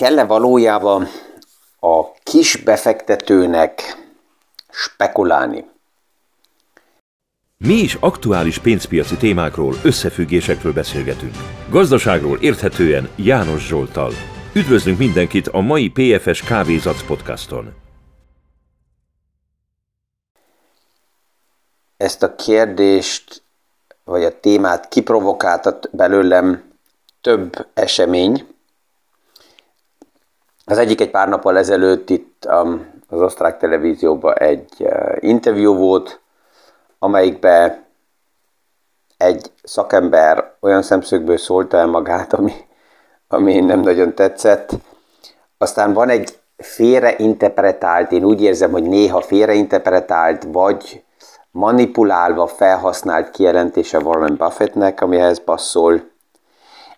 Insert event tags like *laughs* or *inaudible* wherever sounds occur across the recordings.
kell-e valójában a kis befektetőnek spekulálni? Mi is aktuális pénzpiaci témákról, összefüggésekről beszélgetünk. Gazdaságról érthetően János Zsoltal. Üdvözlünk mindenkit a mai PFS Kávézac podcaston. Ezt a kérdést, vagy a témát kiprovokáltat belőlem több esemény, az egyik egy pár nappal ezelőtt itt um, az osztrák televízióban egy uh, interjú volt, amelyikbe egy szakember olyan szemszögből szólta el magát, ami, ami nem nagyon tetszett. Aztán van egy félreinterpretált, én úgy érzem, hogy néha félreinterpretált, vagy manipulálva felhasznált kijelentése Warren Buffettnek, amihez passzol,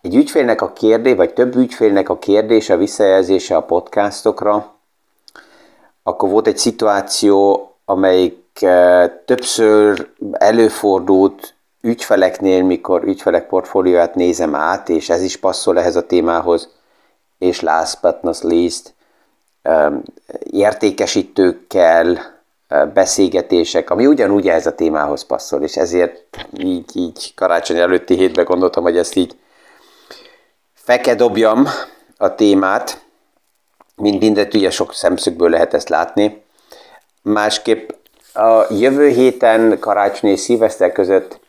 egy ügyfélnek a kérdés, vagy több ügyfélnek a kérdése, a visszajelzése a podcastokra, akkor volt egy szituáció, amelyik eh, többször előfordult ügyfeleknél, mikor ügyfelek portfólióját nézem át, és ez is passzol ehhez a témához, és last but not least, értékesítőkkel, eh, beszélgetések, ami ugyanúgy ehhez a témához passzol, és ezért így, így karácsony előtti hétben gondoltam, hogy ezt így feke dobjam a témát, mint mindent ugye sok szemszögből lehet ezt látni. Másképp a jövő héten karácsony és szilveszter között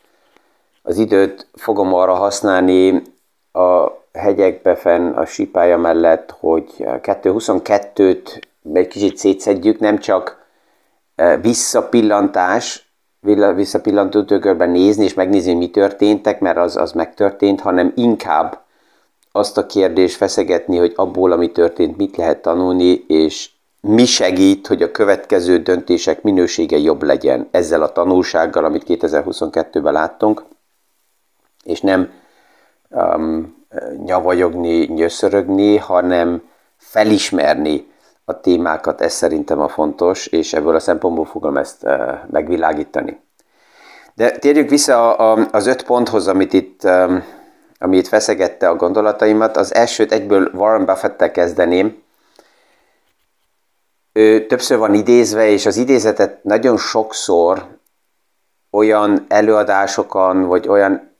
az időt fogom arra használni a hegyekbe fenn a sípája mellett, hogy 222-t egy kicsit szétszedjük, nem csak e, visszapillantás, visszapillantó tükörben nézni és megnézni, mi történtek, mert az, az megtörtént, hanem inkább azt a kérdést feszegetni, hogy abból, ami történt, mit lehet tanulni, és mi segít, hogy a következő döntések minősége jobb legyen ezzel a tanulsággal, amit 2022-ben láttunk, és nem um, nyavajogni, nyöszörögni, hanem felismerni a témákat, ez szerintem a fontos, és ebből a szempontból fogom ezt uh, megvilágítani. De térjük vissza a, a, az öt ponthoz, amit itt um, ami itt feszegette a gondolataimat. Az elsőt egyből Warren Buffett-tel kezdeném. Ő többször van idézve, és az idézetet nagyon sokszor olyan előadásokon, vagy olyan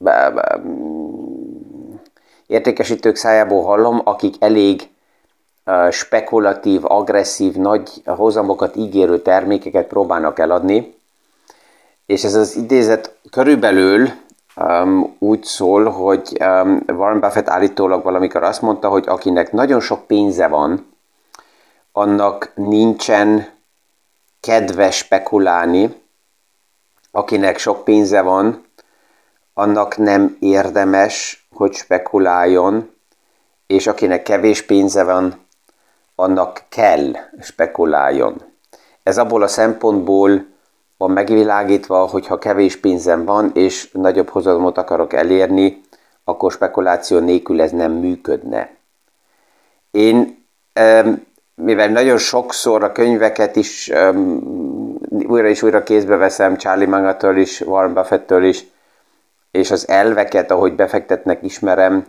értékesítők szájából hallom, akik elég spekulatív, agresszív, nagy hozamokat ígérő termékeket próbálnak eladni. És ez az idézet körülbelül um, úgy szól, hogy um, Warren Buffett állítólag valamikor azt mondta, hogy akinek nagyon sok pénze van, annak nincsen kedve spekulálni, akinek sok pénze van, annak nem érdemes, hogy spekuláljon, és akinek kevés pénze van, annak kell spekuláljon. Ez abból a szempontból van megvilágítva, hogy ha kevés pénzem van, és nagyobb hozamot akarok elérni, akkor spekuláció nélkül ez nem működne. Én, mivel nagyon sokszor a könyveket is újra és újra kézbe veszem, Charlie Mangatól is, Warren Buffettől is, és az elveket, ahogy befektetnek, ismerem,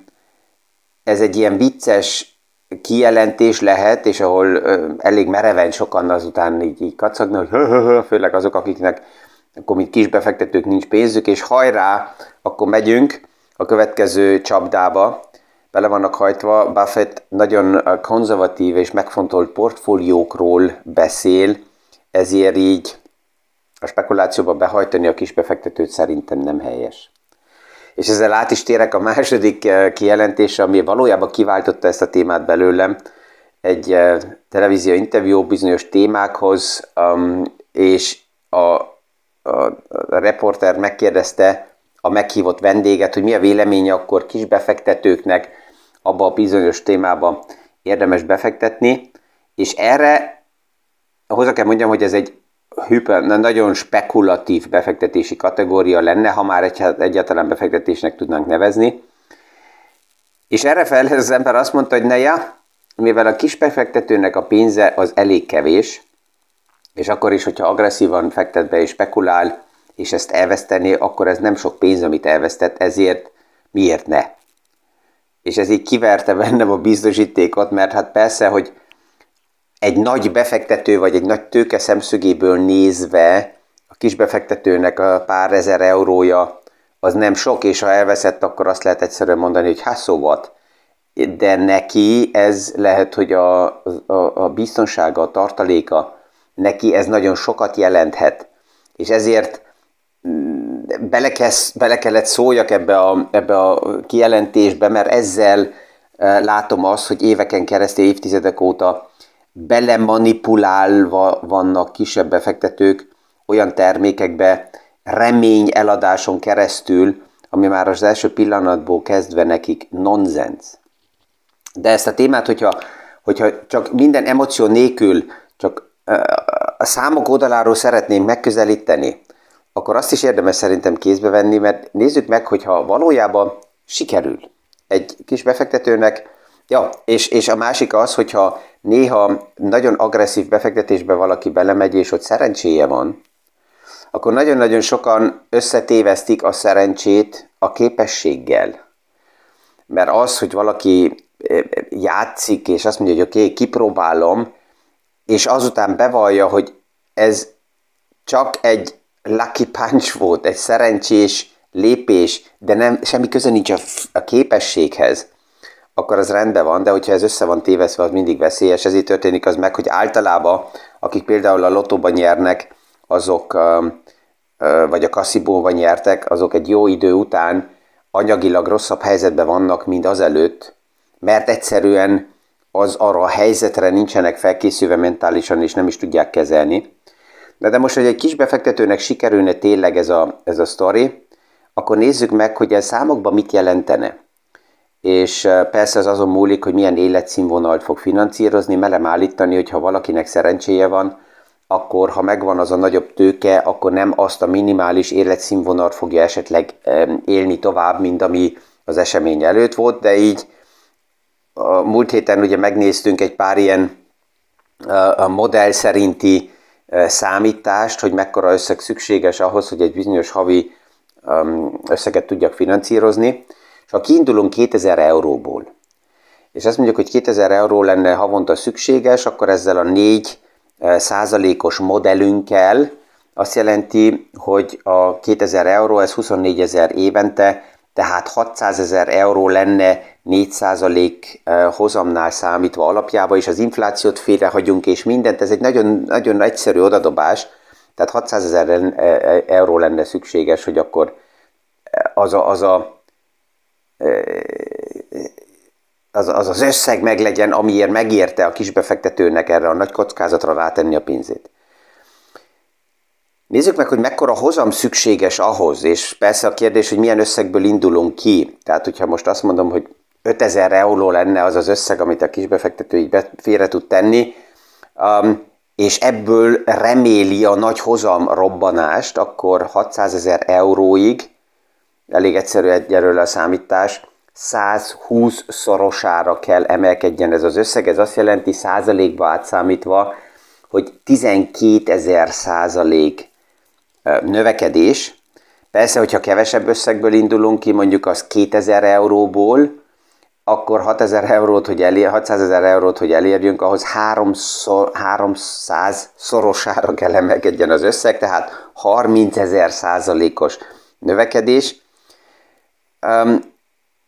ez egy ilyen vicces kijelentés lehet, és ahol elég mereven sokan azután így, így kacagnak, hogy hö, főleg azok, akiknek akkor mint kis befektetők nincs pénzük, és hajrá, akkor megyünk a következő csapdába, bele vannak hajtva, Buffett nagyon konzervatív és megfontolt portfóliókról beszél, ezért így a spekulációba behajtani a kisbefektetőt szerintem nem helyes. És ezzel át is térek a második eh, kijelentésre, ami valójában kiváltotta ezt a témát belőlem, egy eh, televízió interjú bizonyos témákhoz, um, és a, a, a reporter megkérdezte a meghívott vendéget, hogy mi a véleménye akkor kisbefektetőknek abba a bizonyos témába érdemes befektetni, és erre hozzá kell mondjam, hogy ez egy hyper, nagyon spekulatív befektetési kategória lenne, ha már egy, egyáltalán befektetésnek tudnánk nevezni. És erre fel az ember azt mondta, hogy ne ja, mivel a kis befektetőnek a pénze az elég kevés, és akkor is, hogyha agresszívan fektet be és spekulál, és ezt elvesztené, akkor ez nem sok pénz, amit elvesztett, ezért miért ne? és ez így kiverte bennem a biztosítékot, mert hát persze, hogy egy nagy befektető vagy egy nagy tőke szemszögéből nézve a kis befektetőnek a pár ezer eurója az nem sok, és ha elveszett, akkor azt lehet egyszerűen mondani, hogy hát szóval. De neki ez lehet, hogy a, a, a biztonsága, a tartaléka, neki ez nagyon sokat jelenthet. És ezért mm, bele, kez, bele kellett szóljak ebbe a, ebbe a kijelentésbe, mert ezzel e, látom azt, hogy éveken keresztül, évtizedek óta belemanipulálva vannak kisebb befektetők olyan termékekbe, remény eladáson keresztül, ami már az első pillanatból kezdve nekik nonsens. De ezt a témát, hogyha, hogyha csak minden emoció nélkül csak a számok oldaláról szeretném megközelíteni, akkor azt is érdemes szerintem kézbe venni, mert nézzük meg, hogyha valójában sikerül egy kis befektetőnek, ja, és, és a másik az, hogyha néha nagyon agresszív befektetésbe valaki belemegy, és ott szerencséje van, akkor nagyon-nagyon sokan összetévesztik a szerencsét a képességgel. Mert az, hogy valaki eh, játszik, és azt mondja, hogy oké, okay, kipróbálom, és azután bevallja, hogy ez csak egy lucky punch volt, egy szerencsés lépés, de nem, semmi köze nincs a, a képességhez, akkor az rendben van, de hogyha ez össze van téveszve, az mindig veszélyes. Ezért történik az meg, hogy általában, akik például a lotóban nyernek, azok, vagy a kasszibóban nyertek, azok egy jó idő után anyagilag rosszabb helyzetben vannak, mint azelőtt, mert egyszerűen az arra a helyzetre nincsenek felkészülve mentálisan, és nem is tudják kezelni. De, de most, hogy egy kis befektetőnek sikerülne tényleg ez a, ez a sztori, akkor nézzük meg, hogy ez számokban mit jelentene. És persze az azon múlik, hogy milyen életszínvonalt fog finanszírozni, melem állítani, hogy ha valakinek szerencséje van, akkor ha megvan az a nagyobb tőke, akkor nem azt a minimális életszínvonalat fogja esetleg élni tovább, mint ami az esemény előtt volt, de így a múlt héten ugye megnéztünk egy pár ilyen a modell szerinti számítást, hogy mekkora összeg szükséges ahhoz, hogy egy bizonyos havi összeget tudjak finanszírozni, és ha kiindulunk 2000 euróból, és azt mondjuk, hogy 2000 euró lenne havonta szükséges, akkor ezzel a 4 százalékos modellünkkel azt jelenti, hogy a 2000 euró, ez 24 ezer évente, tehát 600 ezer euró lenne 4 százalék hozamnál számítva alapjába, és az inflációt félrehagyunk, és mindent, ez egy nagyon, nagyon egyszerű odadobás, tehát 600 ezer euró lenne szükséges, hogy akkor az a, az a az, az az összeg meglegyen, amiért megérte a kisbefektetőnek erre a nagy kockázatra rátenni a pénzét. Nézzük meg, hogy mekkora hozam szükséges ahhoz, és persze a kérdés, hogy milyen összegből indulunk ki. Tehát, hogyha most azt mondom, hogy 5000 euró lenne az az összeg, amit a kisbefektető így félre tud tenni, um, és ebből reméli a nagy hozam robbanást, akkor 600 ezer euróig, elég egyszerű egyelőre a számítás, 120 szorosára kell emelkedjen ez az összeg. Ez azt jelenti százalékba átszámítva, hogy 12 ezer százalék növekedés. Persze, hogyha kevesebb összegből indulunk ki, mondjuk az 2000 euróból, akkor 6000 eurót, hogy elér, 600 ezer eurót, hogy elérjünk, ahhoz 300 szorosára kell emelkedjen az összeg, tehát 30 ezer százalékos növekedés.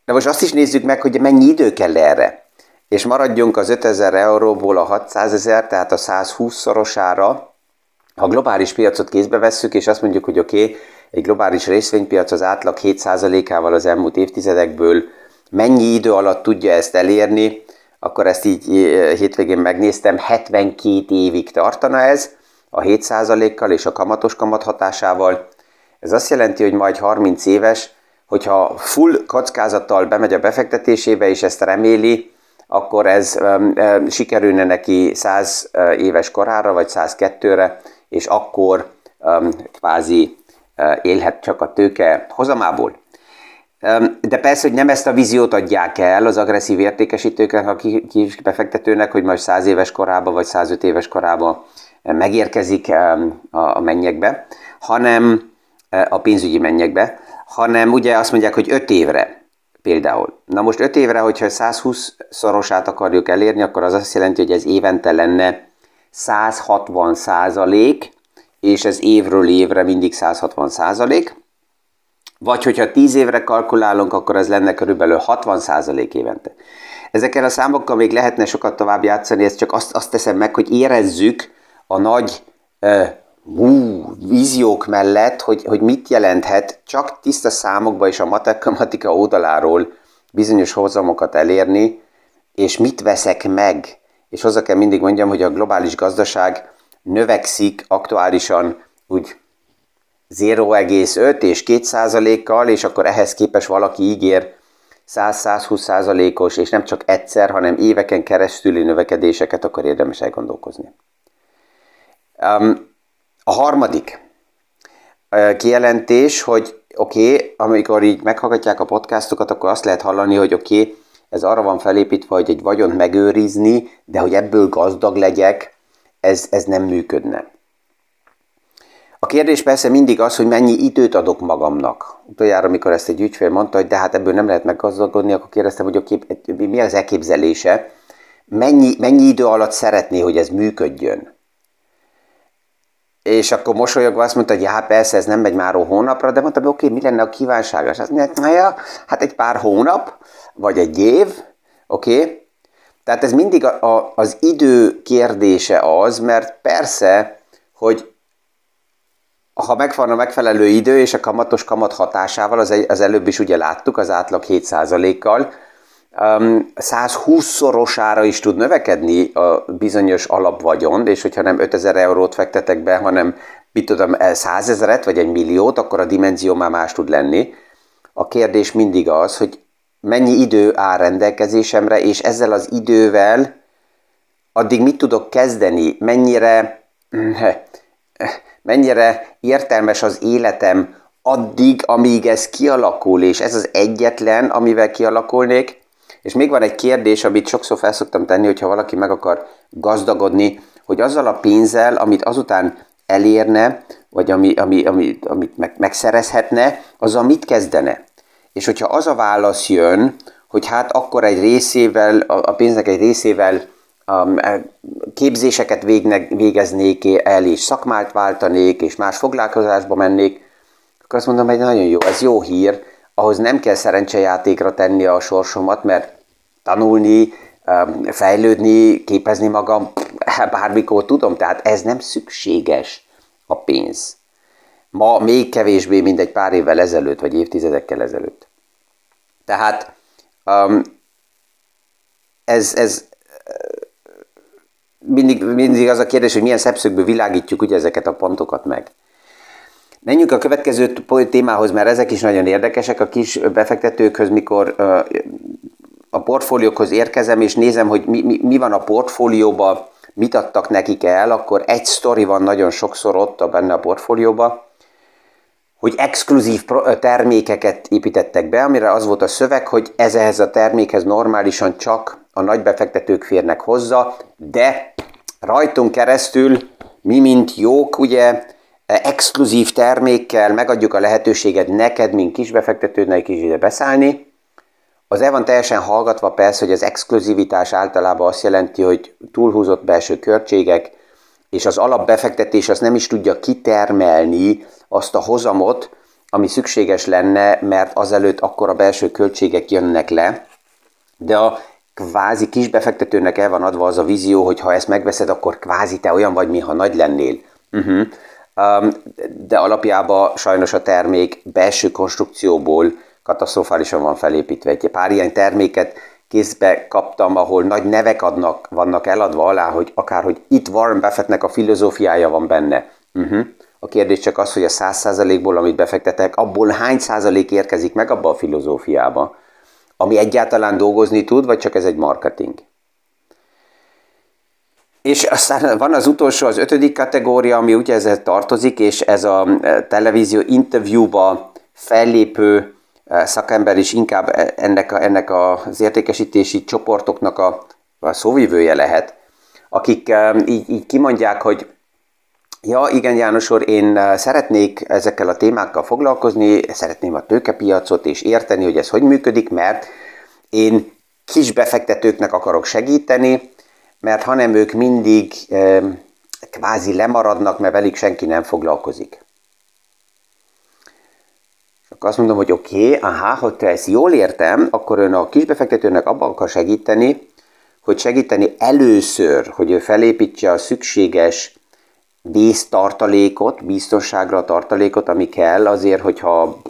De most azt is nézzük meg, hogy mennyi idő kell erre. És maradjunk az 5000 euróból a 600 ezer, tehát a 120 szorosára. Ha a globális piacot kézbe vesszük, és azt mondjuk, hogy oké, okay, egy globális részvénypiac az átlag 7%-ával az elmúlt évtizedekből mennyi idő alatt tudja ezt elérni, akkor ezt így hétvégén megnéztem, 72 évig tartana ez a 7%-kal és a kamatos kamat hatásával. Ez azt jelenti, hogy majd 30 éves, hogyha full kockázattal bemegy a befektetésébe, és ezt reméli, akkor ez um, sikerülne neki 100 uh, éves korára, vagy 102-re, és akkor um, kvázi uh, élhet csak a tőke hozamából. De persze, hogy nem ezt a víziót adják el az agresszív értékesítőknek, a kis befektetőnek, hogy majd 100 éves korában, vagy 105 éves korában megérkezik um, a mennyekbe, hanem a pénzügyi mennyekbe, hanem ugye azt mondják, hogy 5 évre. Például. Na most 5 évre, hogyha 120 szorosát akarjuk elérni, akkor az azt jelenti, hogy ez évente lenne 160 százalék, és ez évről évre mindig 160 százalék. Vagy hogyha 10 évre kalkulálunk, akkor ez lenne körülbelül 60 százalék évente. Ezekkel a számokkal még lehetne sokat tovább játszani, ezt csak azt, azt teszem meg, hogy érezzük a nagy uh, hú, víziók mellett, hogy, hogy mit jelenthet csak tiszta számokba és a matematika oldaláról bizonyos hozamokat elérni, és mit veszek meg. És hozzá kell mindig mondjam, hogy a globális gazdaság növekszik aktuálisan úgy 0,5 és 2 százalékkal, és akkor ehhez képes valaki ígér 100-120 százalékos, és nem csak egyszer, hanem éveken keresztüli növekedéseket, akkor érdemes elgondolkozni. Um, a harmadik kijelentés, hogy oké, okay, amikor így meghallgatják a podcastokat, akkor azt lehet hallani, hogy oké, okay, ez arra van felépítve, hogy egy vagyont megőrizni, de hogy ebből gazdag legyek, ez, ez nem működne. A kérdés persze mindig az, hogy mennyi időt adok magamnak. Utoljára, amikor ezt egy ügyfél mondta, hogy de hát ebből nem lehet meggazdagodni, akkor kérdeztem, hogy oké, mi az elképzelése, mennyi, mennyi idő alatt szeretné, hogy ez működjön. És akkor mosolyogva azt mondta, hogy hát persze, ez nem megy már hónapra, de mondtam, oké, okay, mi lenne a kívánságos? Azt mondja, na ja, hát egy pár hónap, vagy egy év, oké? Okay? Tehát ez mindig a, a, az idő kérdése az, mert persze, hogy ha megvan a megfelelő idő és a kamatos kamat hatásával, az, az előbb is ugye láttuk, az átlag 7%-kal, 120-szorosára is tud növekedni a bizonyos alapvagyon, és hogyha nem 5000 eurót fektetek be, hanem mit tudom, 100 ezeret vagy egy milliót, akkor a dimenzió már más tud lenni. A kérdés mindig az, hogy mennyi idő áll rendelkezésemre, és ezzel az idővel addig mit tudok kezdeni, mennyire, *clears throat* mennyire értelmes az életem addig, amíg ez kialakul, és ez az egyetlen, amivel kialakulnék, és még van egy kérdés, amit sokszor felszoktam tenni, hogyha valaki meg akar gazdagodni, hogy azzal a pénzzel, amit azután elérne, vagy ami, ami, ami, amit meg, megszerezhetne, azzal mit kezdene? És hogyha az a válasz jön, hogy hát akkor egy részével, a pénznek egy részével um, e, képzéseket végnek, végeznék el, és szakmát váltanék, és más foglalkozásba mennék, akkor azt mondom, hogy nagyon jó, ez jó hír, ahhoz nem kell szerencsejátékra tenni a sorsomat, mert tanulni, fejlődni, képezni magam, *laughs* bármikor tudom, tehát ez nem szükséges a pénz. Ma még kevésbé, mint egy pár évvel ezelőtt, vagy évtizedekkel ezelőtt. Tehát ez, ez mindig, mindig az a kérdés, hogy milyen szepszögből világítjuk ugye ezeket a pontokat meg. Menjünk a következő témához, mert ezek is nagyon érdekesek. A kis befektetőkhöz, mikor a portfóliókhoz érkezem, és nézem, hogy mi, mi, mi van a portfólióba, mit adtak nekik el, akkor egy sztori van nagyon sokszor ott a benne a portfólióba, hogy exkluzív termékeket építettek be, amire az volt a szöveg, hogy ez a termékhez normálisan csak a nagy befektetők férnek hozzá, de rajtunk keresztül mi, mint jók, ugye exkluzív termékkel megadjuk a lehetőséget neked, mint kisbefektetőnek is ide beszállni, az el van teljesen hallgatva persze, hogy az exkluzivitás általában azt jelenti, hogy túlhúzott belső költségek, és az alapbefektetés az nem is tudja kitermelni azt a hozamot, ami szükséges lenne, mert azelőtt akkor a belső költségek jönnek le, de a kvázi kisbefektetőnek el van adva az a vízió, hogy ha ezt megveszed, akkor kvázi te olyan vagy, mintha nagy lennél. Uh-huh. De alapjában sajnos a termék belső konstrukcióból katasztrofálisan van felépítve. Egy pár ilyen terméket kézbe kaptam, ahol nagy nevek adnak, vannak eladva alá, hogy akár, hogy itt Warren Buffettnek a filozófiája van benne. Uh-huh. A kérdés csak az, hogy a száz százalékból, amit befektetek, abból hány százalék érkezik meg abba a filozófiába, ami egyáltalán dolgozni tud, vagy csak ez egy marketing. És aztán van az utolsó, az ötödik kategória, ami ugye ezzel tartozik, és ez a eh, televízió interjúba fellépő szakember is inkább ennek, a, ennek az értékesítési csoportoknak a, a szóvivője lehet, akik így, így kimondják, hogy Ja, igen, János úr, én szeretnék ezekkel a témákkal foglalkozni, szeretném a tőkepiacot és érteni, hogy ez hogy működik, mert én kis befektetőknek akarok segíteni, mert hanem ők mindig kvázi lemaradnak, mert velük senki nem foglalkozik. És akkor azt mondom, hogy oké, okay, aha, hogy te ezt jól értem, akkor ön a kisbefektetőnek abban akar segíteni, hogy segíteni először, hogy ő felépítse a szükséges víztartalékot, biztonságra a tartalékot, ami kell azért, hogyha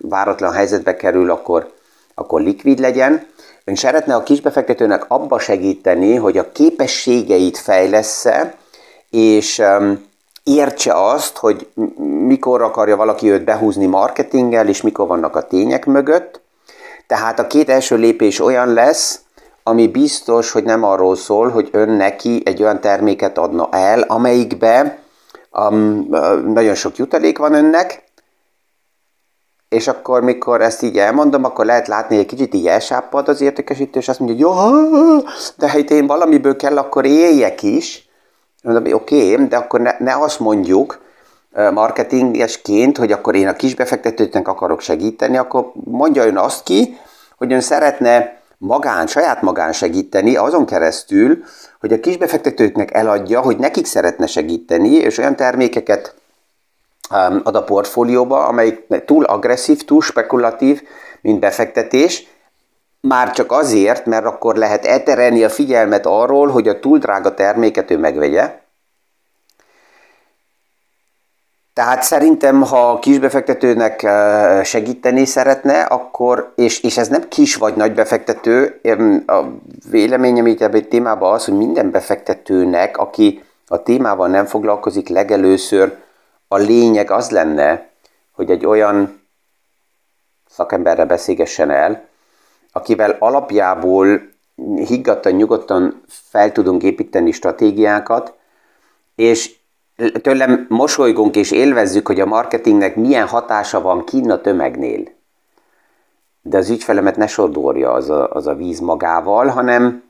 váratlan helyzetbe kerül, akkor, akkor likvid legyen. Ön szeretne a kisbefektetőnek abba segíteni, hogy a képességeit fejlesz-e, és értse azt, hogy mikor akarja valaki őt behúzni marketinggel, és mikor vannak a tények mögött. Tehát a két első lépés olyan lesz, ami biztos, hogy nem arról szól, hogy ön neki egy olyan terméket adna el, amelyikbe um, nagyon sok jutalék van önnek, és akkor, mikor ezt így elmondom, akkor lehet látni, hogy egy kicsit így elsáppad az értékesítő, és azt mondja, hogy jó, de ha én valamiből kell, akkor éljek is. Mondom, oké, okay, de akkor ne, ne azt mondjuk marketingesként, hogy akkor én a kisbefektetőknek akarok segíteni, akkor mondja ön azt ki, hogy ön szeretne magán, saját magán segíteni azon keresztül, hogy a kisbefektetőknek eladja, hogy nekik szeretne segíteni, és olyan termékeket ad a portfólióba, amelyik túl agresszív, túl spekulatív, mint befektetés, már csak azért, mert akkor lehet elterelni a figyelmet arról, hogy a túl drága terméket ő megvegye, Tehát szerintem, ha a kisbefektetőnek eh, segíteni szeretne, akkor, és, és ez nem kis vagy nagy befektető, a véleményem itt ebben a témában az, hogy minden befektetőnek, aki a témával nem foglalkozik, legelőször a lényeg az lenne, hogy egy olyan szakemberre beszélgessen el, akivel alapjából higgadtan, nyugodtan fel tudunk építeni stratégiákat, és tőlem mosolygunk és élvezzük, hogy a marketingnek milyen hatása van kín a tömegnél. De az ügyfelemet ne sodorja az a, az a víz magával, hanem,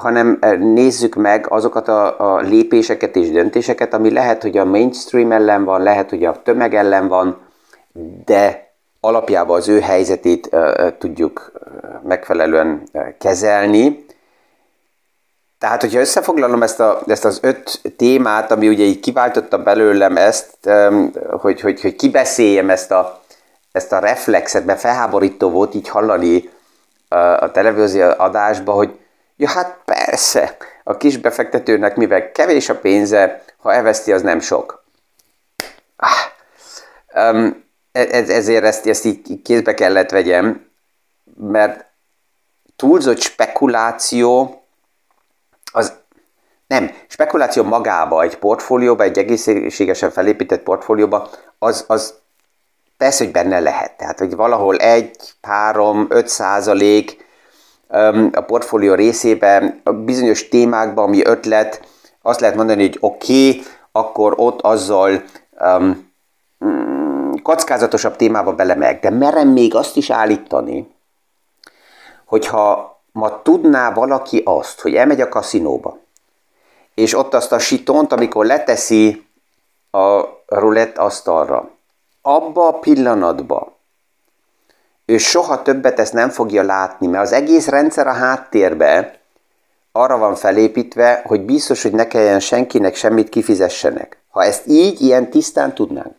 hanem eh, nézzük meg azokat a, a lépéseket és döntéseket, ami lehet, hogy a mainstream ellen van, lehet, hogy a tömeg ellen van, de alapjában az ő helyzetét uh, tudjuk megfelelően kezelni, tehát, hogyha összefoglalom ezt, a, ezt az öt témát, ami ugye így kiváltotta belőlem ezt, hogy, hogy, hogy kibeszéljem ezt a, ezt a reflexet, mert felháborító volt így hallani a, a televízió adásba, hogy ja hát persze, a kis befektetőnek mivel kevés a pénze, ha eveszti, az nem sok. Ah, um, ez, ezért ezt, ezt így kézbe kellett vegyem, mert túlzott spekuláció az nem, spekuláció magába, egy portfólióba, egy egészségesen felépített portfólióba, az, az persze, hogy benne lehet. Tehát, hogy valahol egy, három, öt százalék a portfólió részében, a bizonyos témákban, ami ötlet, azt lehet mondani, hogy oké, okay, akkor ott azzal um, kockázatosabb témába belemeg. De merem még azt is állítani, hogyha ma tudná valaki azt, hogy elmegy a kaszinóba, és ott azt a sitont, amikor leteszi a rulett asztalra, abba a pillanatba ő soha többet ezt nem fogja látni, mert az egész rendszer a háttérbe arra van felépítve, hogy biztos, hogy ne kelljen senkinek semmit kifizessenek. Ha ezt így, ilyen tisztán tudnánk,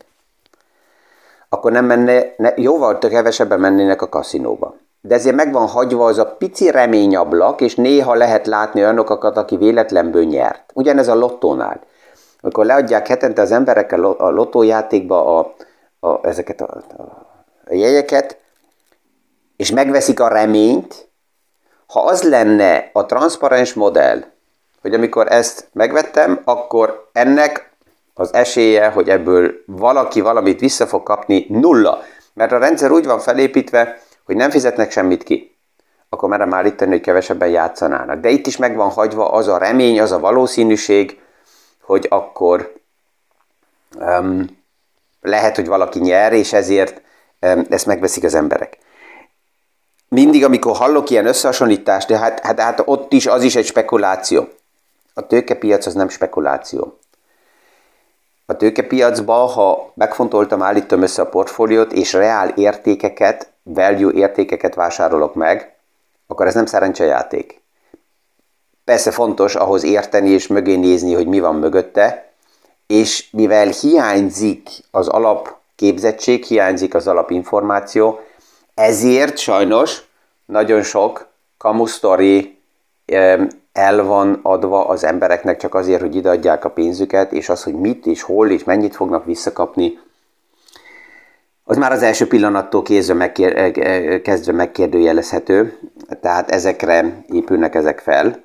akkor nem menne, ne, jóval kevesebben mennének a kaszinóba de ezért meg van hagyva az a pici reményablak, és néha lehet látni olyanokat, aki véletlenből nyert. Ugyanez a lottónál. Amikor leadják hetente az emberek a lottójátékba a, a, ezeket a, a jegyeket, és megveszik a reményt, ha az lenne a transzparens modell, hogy amikor ezt megvettem, akkor ennek az esélye, hogy ebből valaki valamit vissza fog kapni, nulla. Mert a rendszer úgy van felépítve, hogy nem fizetnek semmit ki, akkor merem állítani, hogy kevesebben játszanának. De itt is meg van hagyva az a remény, az a valószínűség, hogy akkor um, lehet, hogy valaki nyer, és ezért um, ezt megveszik az emberek. Mindig, amikor hallok ilyen összehasonlítást, de hát, hát, hát ott is az is egy spekuláció. A tőkepiac az nem spekuláció. a tőkepiacba, ha megfontoltam, állítom össze a portfóliót, és reál értékeket, value értékeket vásárolok meg, akkor ez nem szerencsejáték. Persze fontos ahhoz érteni és mögé nézni, hogy mi van mögötte, és mivel hiányzik az alapképzettség, hiányzik az alapinformáció, ezért sajnos nagyon sok kamusztori el van adva az embereknek csak azért, hogy ideadják a pénzüket, és az, hogy mit és hol és mennyit fognak visszakapni, az már az első pillanattól kezdve, megkér, kezdve megkérdőjelezhető, tehát ezekre épülnek ezek fel.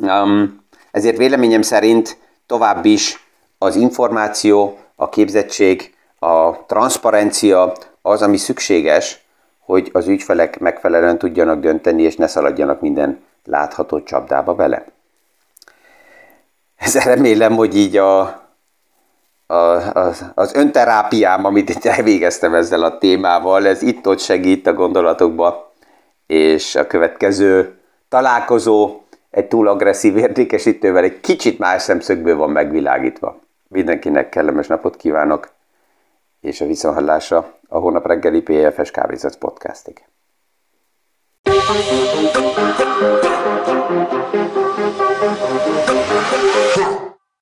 Um, ezért véleményem szerint tovább is az információ, a képzettség, a transzparencia az, ami szükséges, hogy az ügyfelek megfelelően tudjanak dönteni, és ne szaladjanak minden látható csapdába bele. Ez *laughs* remélem, hogy így a, a, az, az önterápiám, amit itt elvégeztem ezzel a témával, ez itt-ott segít a gondolatokba, és a következő találkozó egy túl agresszív értékesítővel egy kicsit más szemszögből van megvilágítva. Mindenkinek kellemes napot kívánok, és a viszonhallásra a hónap reggeli PFS Kávézat podcastig. Yeah.